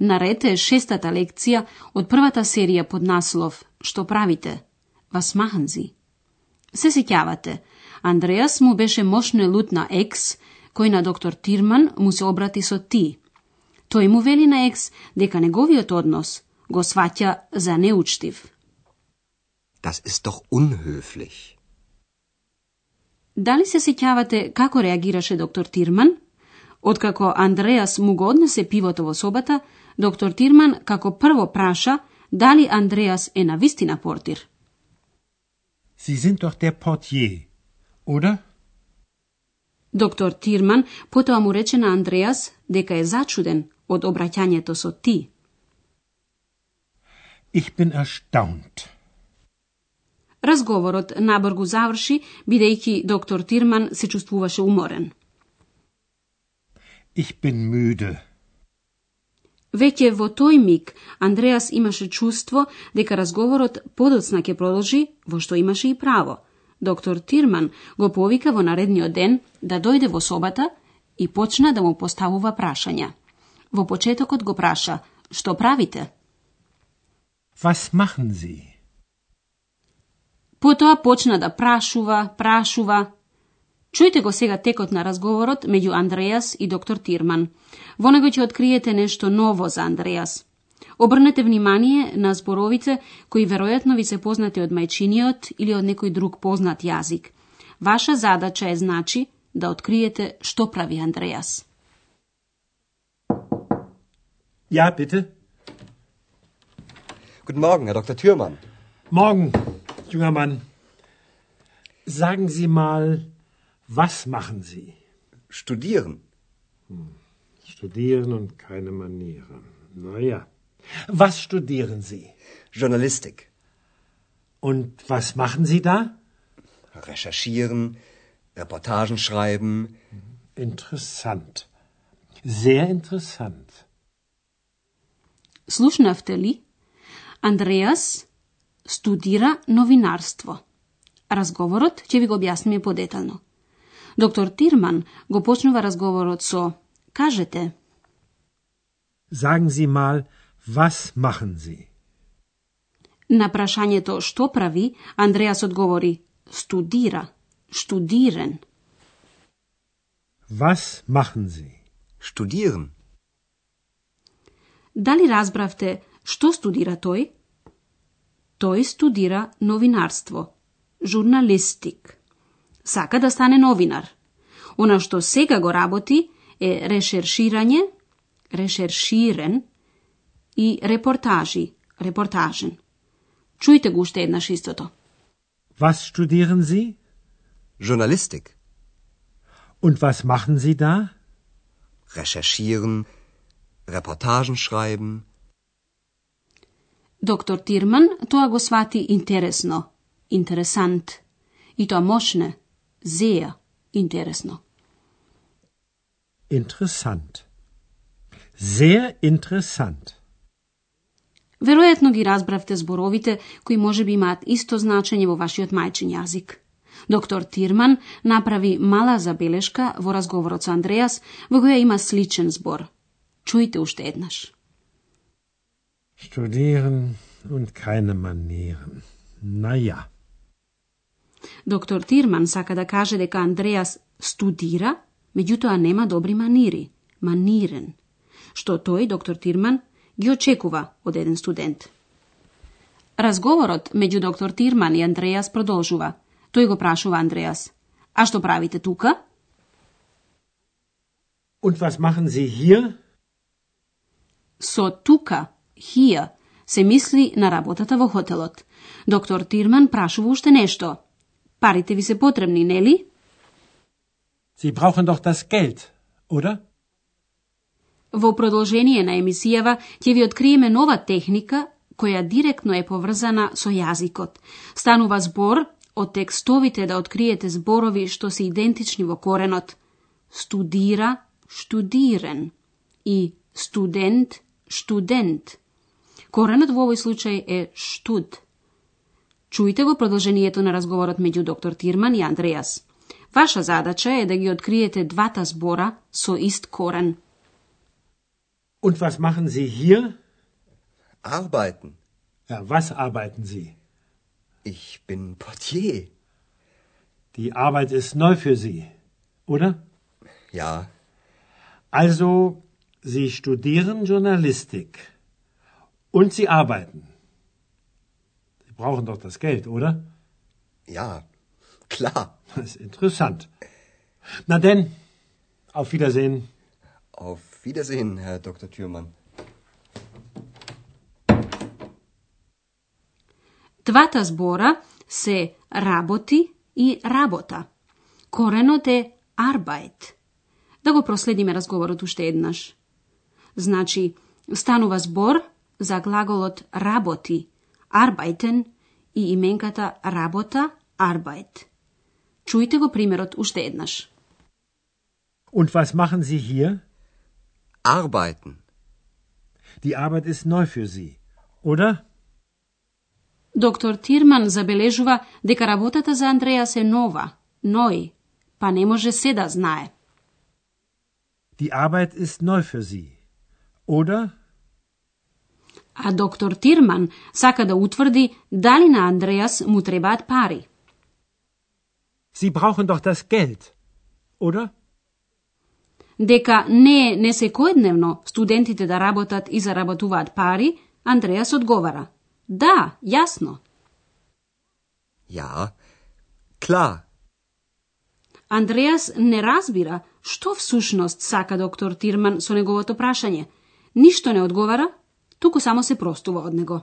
Наред е шестата лекција од првата серија под наслов Што правите? Вас маханзи. Се сеќавате, Андреас му беше мошне лут на екс, кој на доктор Тирман му се обрати со ти. Тој му вели на екс дека неговиот однос го сваќа за неучтив. Das ist doch unhöflich. Дали се сеќавате како реагираше доктор Тирман? Откако Андреас му го однесе пивото во собата, доктор Тирман како прво праша дали Андреас е на вистина портир. Sie sind doch der Portier, oder? Доктор Тирман потоа му рече на Андреас дека е зачуден од обраќањето со ти. Ich bin erstaunt. Разговорот набор го заврши, бидејќи доктор Тирман се чувствуваше уморен. Ich bin müde. Веќе во тој миг Андреас имаше чувство дека разговорот подоцна ќе продолжи, во што имаше и право. Доктор Тирман го повика во наредниот ден да дојде во собата и почна да му поставува прашања. Во почетокот го праша, што правите? Was machen Sie? Потоа почна да прашува, прашува. Чујте го сега текот на разговорот меѓу Андреас и доктор Тирман. Во него ќе откриете нешто ново за Андреас. Обрнете внимание на зборовите кои веројатно ви се познати од мајчиниот или од некој друг познат јазик. Ваша задача е значи да откриете што прави Андреас. Ja, bitte. Guten Morgen, Herr Dr. Thürmann. Morgen, junger Mann. Sagen Sie mal, was machen Sie? Studieren. Studieren und keine Manieren. Naja. Was studieren Sie? Journalistik. Und was machen Sie da? Recherchieren, Reportagen schreiben. Interessant. Sehr interessant. Слушнавте ли? Андреас студира новинарство. Разговорот ќе ви го објасниме подетално. Доктор Тирман го почнува разговорот со Кажете, Sagen Sie mal, was machen Sie? на прашањето што прави, Андреас одговори студира, штудирен. Was machen Sie? Studieren. Дали разбравте што студира тој? Тој студира новинарство, журналистик. Сака да стане новинар. Она што сега го работи е решерширање, решерширен и репортажи, репортажен. Чујте го уште еднаш истото. Was studieren Sie? Journalistik. Und was machen Sie da? Recherchieren, Reportagen schreiben. Доктор Тирман тоа го свати интересно, интересант. И тоа мошне, зеја, интересно. Interessant. Sehr interessant. Веројатно ги разбравте зборовите кои може би имаат исто значење во вашиот мајчин јазик. Доктор Тирман направи мала забелешка во разговорот со Андреас, во која има сличен збор. Чујте уште еднаш. Studieren und keine Manieren. Naja. Доктор Тирман сака да каже дека Андреас студира, меѓутоа нема добри манири, манирен, што тој, доктор Тирман, ги очекува од еден студент. Разговорот меѓу доктор Тирман и Андреас продолжува. Тој го прашува Андреас. А што правите тука? Und was machen Sie hier? Со тука, хија, се мисли на работата во хотелот. Доктор Тирман прашува уште нешто. Парите ви се потребни, нели? Sie brauchen doch das Geld, oder? Во продолжение на емисијава ќе ви откриеме нова техника која директно е поврзана со јазикот. Станува збор од текстовите да откриете зборови што се идентични во коренот. Студира, штудирен и студент, штудент. Коренот во овој случај е штуд. Чујте го продолжението на разговорот меѓу доктор Тирман и Андреас. Ваша задача е да ги откриете двата збора со ист корен. Und was machen Sie hier? Arbeiten. Ja, was arbeiten Sie? Ich bin Portier. Die Arbeit ist neu für Sie, oder? Ja, Also, Sie studieren Journalistik. Und Sie arbeiten. Brauchen doch das Geld, oder? ja, klar. Das ist interessant. Na denn, auf Wiedersehen. Auf Wiedersehen, Herr Dr. Thürmann. Двата збора се работи и работа. Коренот е arbeit. Да го проследиме разговорот уште еднаш. Значи, станува збор за глаголот работи, arbeiten и именката работа, arbeit. Чујте го примерот уште еднаш. Und was machen Sie hier? Arbeiten. Die Arbeit ist neu für Sie, oder? Доктор Тирман забележува дека работата за Андреја се нова, ној, па не може се да знае. Die Arbeit ist neu für Sie, oder? А доктор Тирман сака да утврди дали на Андреас му требаат пари. Sie brauchen doch das Geld, oder? Дека не е несекојдневно студентите да работат и заработуваат пари, Андреас одговара. Да, јасно. Ja, klar. Андреас не разбира што всушност сака доктор Тирман со неговото прашање. Ништо не одговара, туку само се простува од него.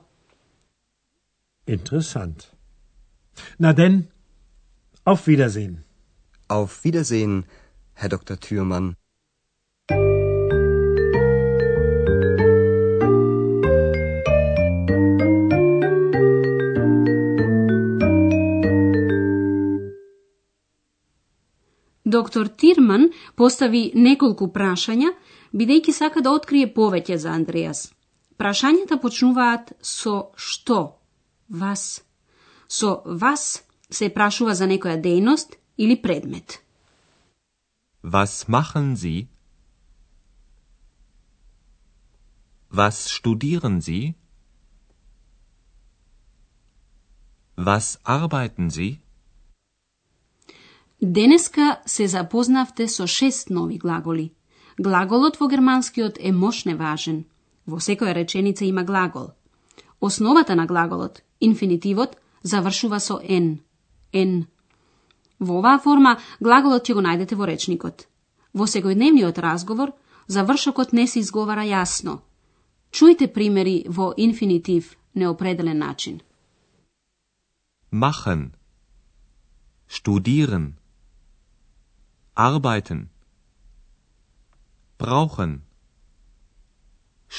Interessant. Na denn, auf Wiedersehen. Auf Wiedersehen, Herr Dr. Thürmann. Доктор Тирман постави неколку прашања, бидејќи сака да открие повеќе за Андреас. Прашањата почнуваат со што? Вас. Со вас се прашува за некоја дејност или предмет. Was machen Sie? Was studieren Sie? Was arbeiten Sie? Денеска се запознавте со шест нови глаголи. Глаголот во германскиот е мошне важен. Во секоја реченица има глагол. Основата на глаголот, инфинитивот, завршува со н. н. Во оваа форма, глаголот ќе го најдете во речникот. Во секојдневниот разговор, завршокот не се изговара јасно. Чујте примери во инфинитив, неопределен начин. Machen. Studieren. Arbeiten. Brauchen.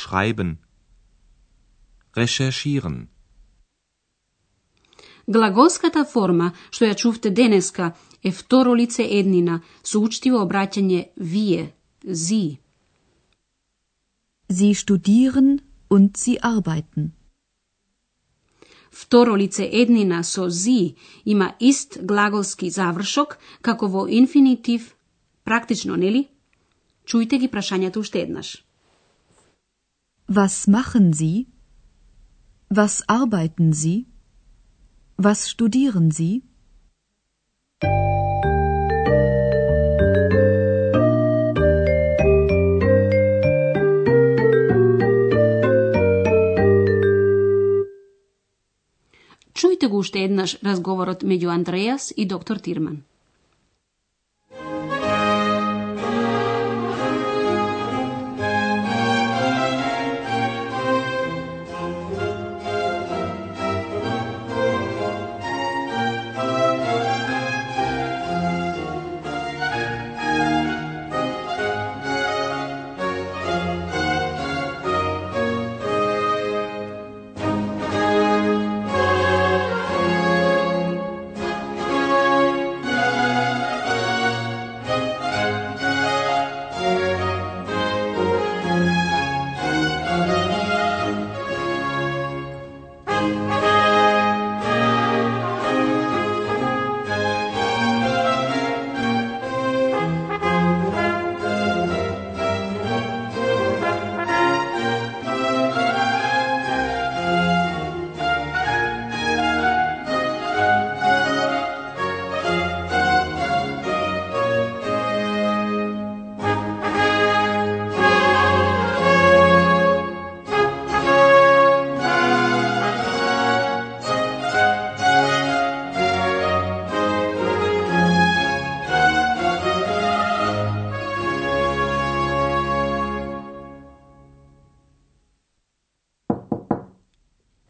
Schreiben. Recherchieren. Глаголската форма, што ја чувте денеска, е второ лице еднина, со учтиво обраќање вие, зи. Sie studieren und sie arbeiten. Второ лице еднина со зи има ист глаголски завршок како во инфинитив, практично, нели? Чујте ги прашањата уште еднаш. Was machen Sie? Was arbeiten Sie? Was studieren Sie? Чујте го уште еднаш разговорот меѓу Андреас и доктор Тирман.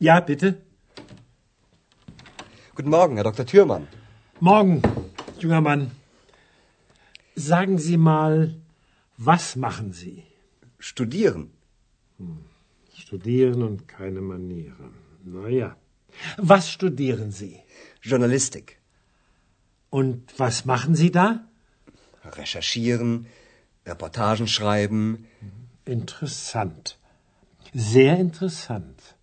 Ja, bitte. Guten Morgen, Herr Dr. Thürmann. Morgen, junger Mann. Sagen Sie mal, was machen Sie? Studieren. Studieren und keine Manieren. Na ja. Was studieren Sie? Journalistik. Und was machen Sie da? Recherchieren, Reportagen schreiben. Interessant. Sehr interessant.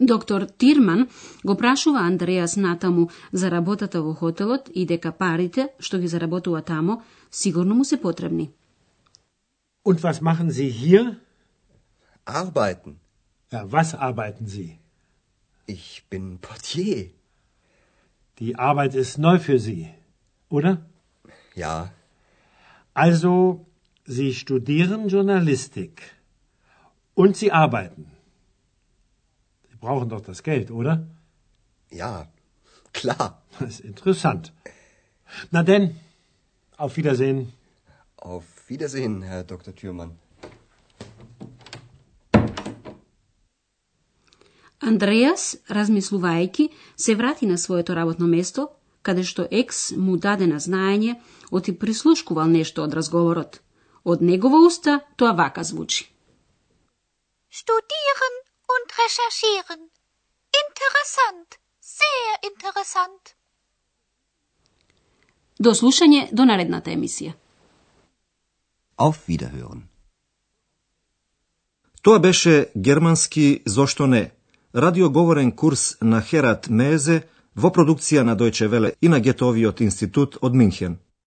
Доктор Тирман го прашува Андреас натаму за работата во хотелот и дека парите што ги заработува тамо сигурно му се потребни. Und was machen Sie hier? Arbeiten. Ja, was arbeiten Sie? Ich bin Portier. Die Arbeit ist neu für Sie, oder? Ja, Also, Sie studieren Journalistik. Und Sie arbeiten. Brauchen doch das Geld, oder? ja, klar. Das ist interessant. Na denn, auf Wiedersehen. Auf Wiedersehen, Herr Dr. Thürmann. Андреас, размислувајќи, се врати на своето работно место, каде што екс му даде на знаење, оти прислушкувал нешто од разговорот. Од негова уста тоа вака звучи. Und recherchieren. Interessant. Sehr interessant. До слушање до наредната емисија. Auf Wiederhören. Тоа беше германски Зошто не? Радиоговорен курс на Херат Мезе во продукција на Дојче Веле и на Гетовиот институт од Минхен.